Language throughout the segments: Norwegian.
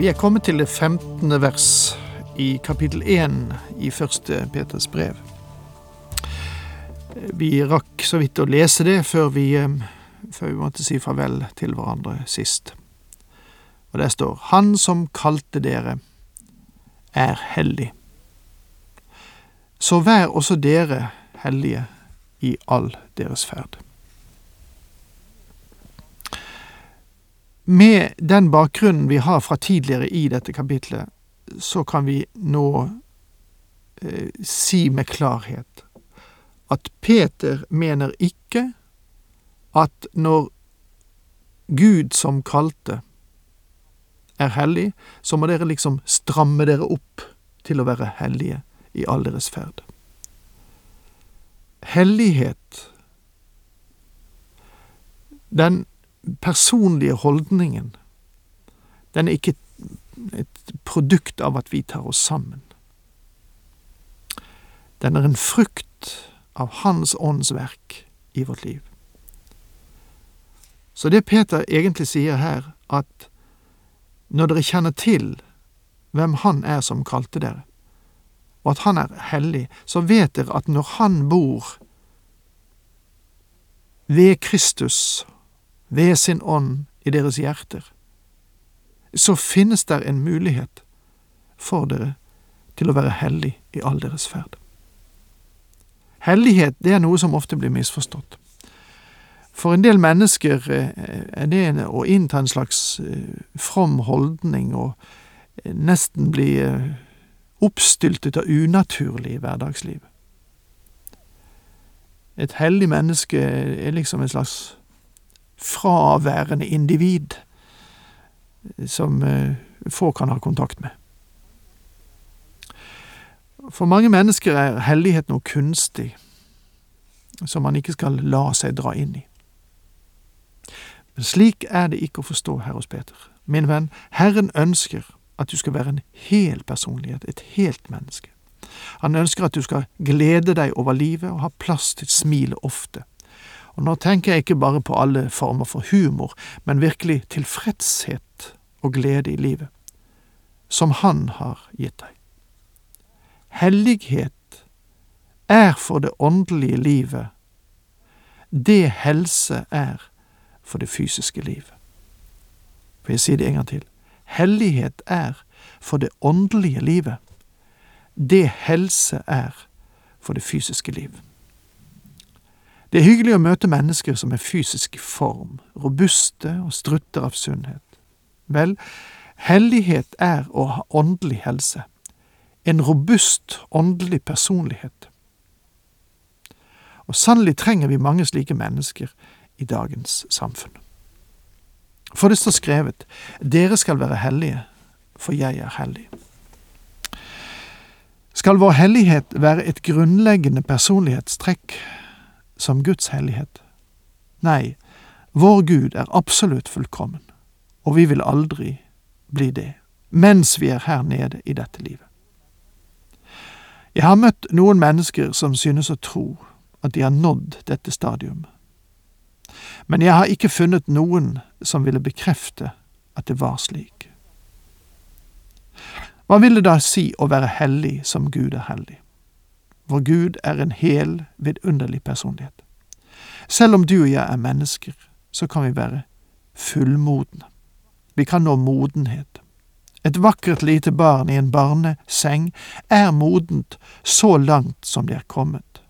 Vi er kommet til det 15. vers i kapittel 1 i første Peters brev. Vi rakk så vidt å lese det før vi, eh, før vi måtte si farvel til hverandre sist. Og der står Han som kalte dere, er hellig. Så vær også dere hellige i all deres ferd. Med den bakgrunnen vi har fra tidligere i dette kapitlet, så kan vi nå eh, si med klarhet at Peter mener ikke at når Gud som kalte er hellig, så må dere liksom stramme dere opp til å være hellige i all deres ferd. Hellighet, den personlige holdningen, den er ikke et produkt av at vi tar oss sammen. Den er en frukt av Hans åndsverk i vårt liv. Så det Peter egentlig sier her, at når dere kjenner til hvem Han er som kalte dere, og at Han er hellig, så vet dere at når Han bor ved Kristus, ved sin ånd i deres hjerter, så finnes der en mulighet for dere til å være hellig i all deres ferd. Hellighet det er noe som ofte blir misforstått. For en del mennesker eh, er det å innta en slags eh, from holdning og eh, nesten bli oppstyltet og unaturlig i hverdagslivet. Et hellig menneske er liksom en slags fraværende individ som få kan ha kontakt med. For mange mennesker er hellighet noe kunstig, som man ikke skal la seg dra inn i. Men slik er det ikke å forstå her hos Peter. Min venn, Herren ønsker at du skal være en hel personlighet, et helt menneske. Han ønsker at du skal glede deg over livet og ha plass til smilet ofte. Og nå tenker jeg ikke bare på alle former for humor, men virkelig tilfredshet og glede i livet, som Han har gitt deg. Hellighet er for det åndelige livet det helse er for det fysiske livet. For jeg sier det en gang til. Hellighet er for det åndelige livet det helse er for det fysiske liv. Det er hyggelig å møte mennesker som er fysisk i form, robuste og strutter av sunnhet. Vel, hellighet er å ha åndelig helse, en robust åndelig personlighet. Og sannelig trenger vi mange slike mennesker i dagens samfunn. For det står skrevet, dere skal være hellige, for jeg er hellig. Skal vår hellighet være et grunnleggende personlighetstrekk som Guds hellighet? Nei, vår Gud er absolutt fullkommen, og vi vil aldri bli det, mens vi er her nede i dette livet. Jeg har møtt noen mennesker som synes å tro at de har nådd dette stadium, men jeg har ikke funnet noen som ville bekrefte at det var slik. Hva vil det da si å være hellig som Gud er hellig? Vår Gud er en hel, vidunderlig personlighet. Selv om du og jeg er mennesker, så kan vi være fullmodne. Vi kan nå modenhet. Et vakkert lite barn i en barneseng er modent så langt som det er kommet.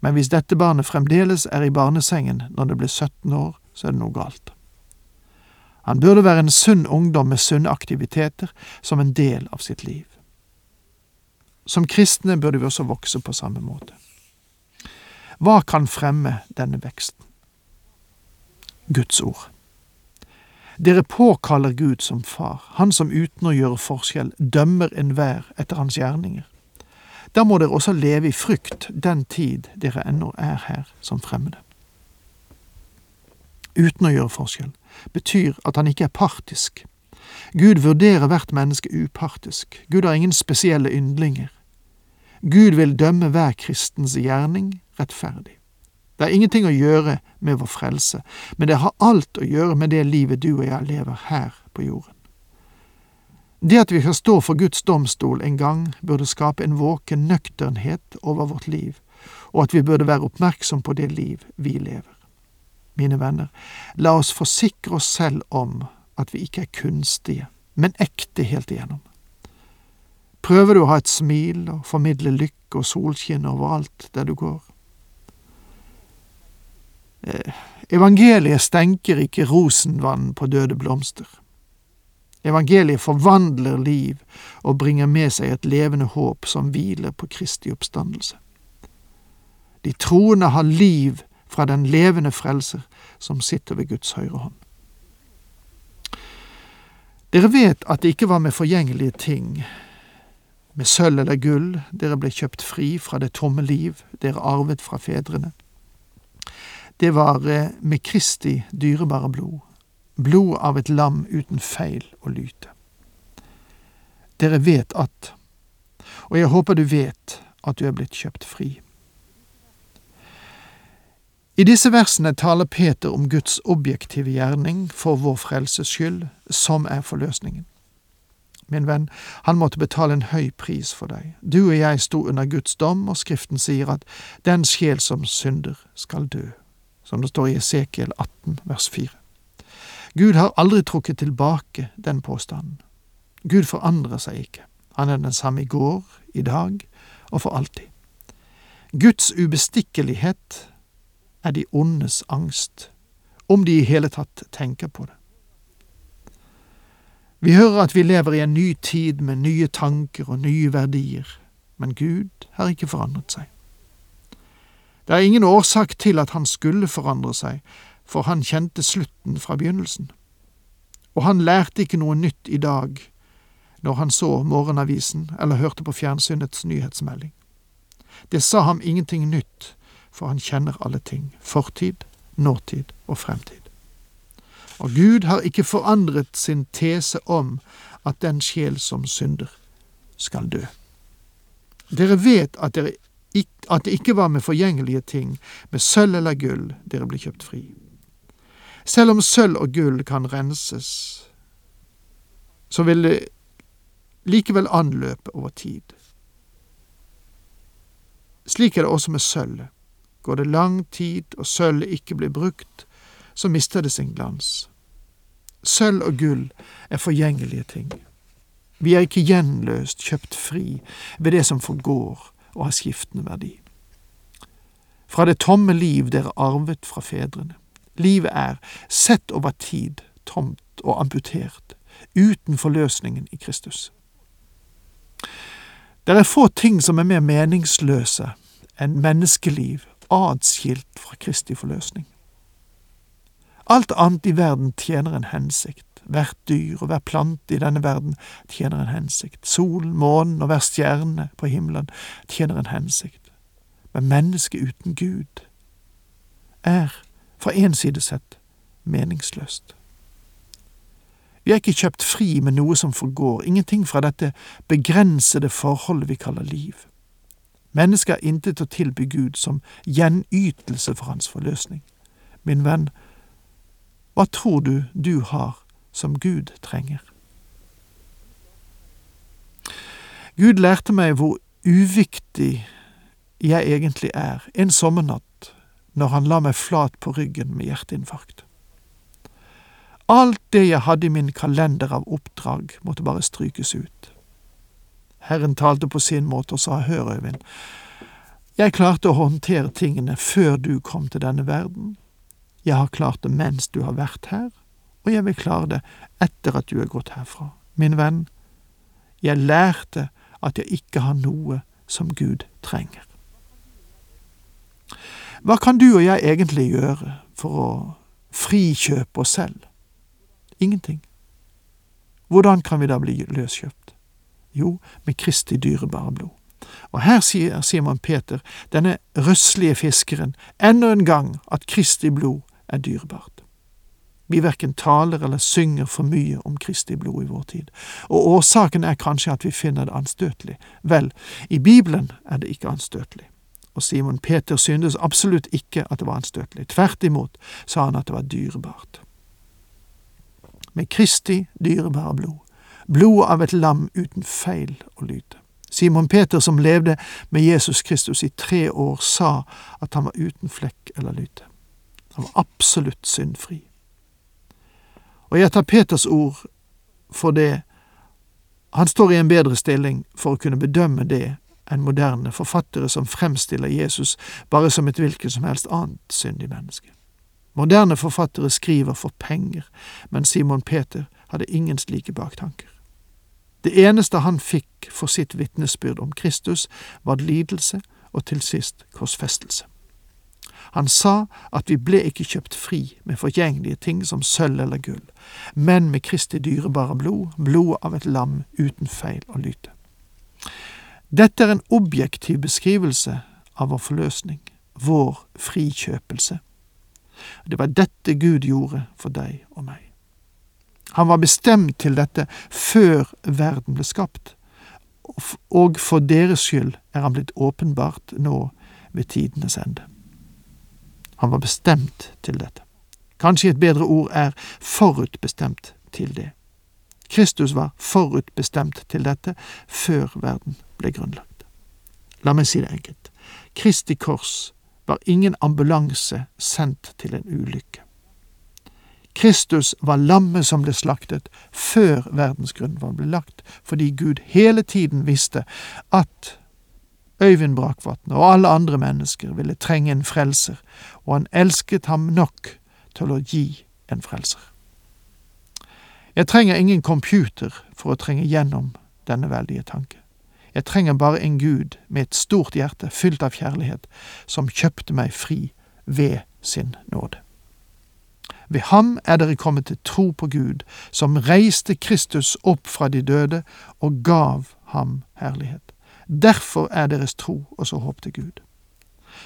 Men hvis dette barnet fremdeles er i barnesengen når det blir 17 år, så er det noe galt. Han burde være en sunn ungdom med sunne aktiviteter som en del av sitt liv. Som kristne burde vi også vokse på samme måte. Hva kan fremme denne veksten? Guds ord. Dere påkaller Gud som far, han som uten å gjøre forskjell dømmer enhver etter hans gjerninger. Da må dere også leve i frykt den tid dere ennå er her som fremmede. Uten å gjøre forskjell betyr at han ikke er partisk. Gud vurderer hvert menneske upartisk. Gud har ingen spesielle yndlinger. Gud vil dømme hver kristens gjerning rettferdig. Det har ingenting å gjøre med vår frelse, men det har alt å gjøre med det livet du og jeg lever her på jorden. Det at vi skal stå for Guds domstol en gang, burde skape en våken nøkternhet over vårt liv, og at vi burde være oppmerksom på det liv vi lever. Mine venner, la oss forsikre oss selv om at vi ikke er kunstige, men ekte helt igjennom. Prøver du å ha et smil og formidle lykke og solskinn overalt der du går? Eh, evangeliet stenker ikke rosenvann på døde blomster. Evangeliet forvandler liv og bringer med seg et levende håp som hviler på Kristi oppstandelse. De troende har liv fra den levende frelser som sitter ved Guds høyre hånd. Dere vet at det ikke var med forgjengelige ting, med sølv eller gull, dere ble kjøpt fri fra det tomme liv dere arvet fra fedrene det var eh, med Kristi dyrebare blod, blod av et lam uten feil og lyte. Dere vet at, og jeg håper du vet at du er blitt kjøpt fri. I disse versene taler Peter om Guds objektive gjerning for vår frelses skyld, som er forløsningen. Min venn, han måtte betale en høy pris for deg. Du og jeg sto under Guds dom, og Skriften sier at den sjel som synder, skal dø som det står i Esekiel 18 vers 4. Gud har aldri trukket tilbake den påstanden. Gud forandrer seg ikke. Han er den samme i går, i dag og for alltid. Guds ubestikkelighet er de ondes angst, om de i hele tatt tenker på det. Vi hører at vi lever i en ny tid med nye tanker og nye verdier, men Gud har ikke forandret seg. Det er ingen årsak til at han skulle forandre seg, for han kjente slutten fra begynnelsen. Og han lærte ikke noe nytt i dag når han så morgenavisen eller hørte på fjernsynets nyhetsmelding. Det sa ham ingenting nytt, for han kjenner alle ting, fortid, nåtid og fremtid. Og Gud har ikke forandret sin tese om at den sjel som synder, skal dø. Dere vet at dere at det ikke var med forgjengelige ting, med sølv eller gull, dere ble kjøpt fri. Selv om sølv og gull kan renses, så vil det likevel anløpe over tid. Slik er det også med sølvet. Går det lang tid og sølvet ikke blir brukt, så mister det sin glans. Sølv og gull er forgjengelige ting. Vi er ikke gjenløst kjøpt fri ved det som forgår, og har skiftende verdi. Fra det tomme liv dere arvet fra fedrene. Livet er, sett over tid, tomt og amputert, uten forløsningen i Kristus. Det er få ting som er mer meningsløse enn menneskeliv adskilt fra Kristi forløsning. Alt annet i verden tjener en hensikt. Hvert dyr og hver plante i denne verden tjener en hensikt. Solen, månen og hver stjerne på himmelen tjener en hensikt. Men mennesket uten Gud er, fra én side sett, meningsløst. Vi er ikke kjøpt fri med noe som forgår, ingenting fra dette begrensede forholdet vi kaller liv. Mennesket har intet å tilby Gud som gjenytelse for hans forløsning. Min venn, hva tror du du har som Gud trenger. Gud lærte meg hvor uviktig jeg egentlig er en sommernatt når han la meg flat på ryggen med hjerteinfarkt. Alt det jeg hadde i min kalender av oppdrag, måtte bare strykes ut. Herren talte på sin måte og sa, Hør, Øyvind, jeg klarte å håndtere tingene før du kom til denne verden. Jeg har klart det mens du har vært her, og jeg vil klare det etter at du er gått herfra. Min venn, jeg lærte at jeg ikke har noe som Gud trenger. Hva kan du og jeg egentlig gjøre for å frikjøpe oss selv? Ingenting. Hvordan kan vi da bli løskjøpt? Jo, med Kristi dyrebare blod. Og her sier Simon Peter, denne røslige fiskeren, enda en gang at Kristi blod er dyrebart. Vi verken taler eller synger for mye om Kristi blod i vår tid, og årsaken er kanskje at vi finner det anstøtelig. Vel, i Bibelen er det ikke anstøtelig. Og Simon Peter syntes absolutt ikke at det var anstøtelig. Tvert imot sa han at det var dyrebart. Med Kristi dyrebare blod, blodet av et lam uten feil og lyte. Simon Peter, som levde med Jesus Kristus i tre år, sa at han var uten flekk eller lyte. Han var absolutt syndfri. Og jeg tar Peters ord for det han står i en bedre stilling for å kunne bedømme det enn moderne forfattere som fremstiller Jesus bare som et hvilket som helst annet syndig menneske. Moderne forfattere skriver for penger, men Simon Peter hadde ingen slike baktanker. Det eneste han fikk for sitt vitnesbyrd om Kristus, var lidelse og til sist korsfestelse. Han sa at vi ble ikke kjøpt fri med forgjengelige ting som sølv eller gull, men med Kristi dyrebare blod, blodet av et lam uten feil og lyte. Dette er en objektiv beskrivelse av vår forløsning, vår frikjøpelse. Det var dette Gud gjorde for deg og meg. Han var bestemt til dette før verden ble skapt, og for deres skyld er han blitt åpenbart nå ved tidenes ende. Han var bestemt til dette. Kanskje et bedre ord er forutbestemt til det. Kristus var forutbestemt til dette før verden ble grunnlagt. La meg si det enkelt. Kristi kors var ingen ambulanse sendt til en ulykke. Kristus var lammet som ble slaktet før verdens grunnvoll ble lagt, fordi Gud hele tiden visste at Øyvind Brakvatn og alle andre mennesker ville trenge en frelser, og han elsket ham nok til å gi en frelser. Jeg trenger ingen computer for å trenge gjennom denne veldige tanke. Jeg trenger bare en Gud med et stort hjerte fylt av kjærlighet, som kjøpte meg fri ved sin nåde. Ved ham er dere kommet til tro på Gud, som reiste Kristus opp fra de døde og gav ham herlighet. Derfor er deres tro også håp til Gud,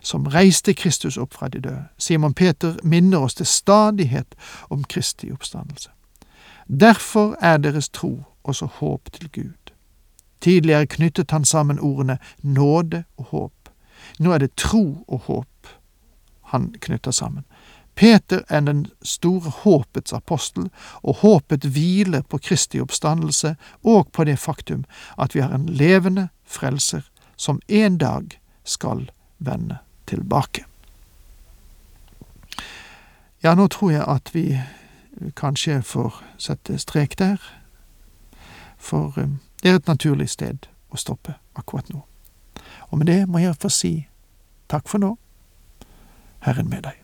som reiste Kristus opp fra de døde. Simon Peter minner oss til stadighet om Kristi oppstandelse. Derfor er deres tro også håp til Gud. Tidligere knyttet han sammen ordene nåde og håp. Nå er det tro og håp han knytter sammen. Peter er den store håpets apostel, og håpet hviler på Kristi oppstandelse og på det faktum at vi har en levende frelser som en dag skal vende tilbake. Ja, nå tror jeg at vi kanskje får sette strek der, for eh, det er et naturlig sted å stoppe akkurat nå. Og med det må jeg få si takk for nå. Herren med deg.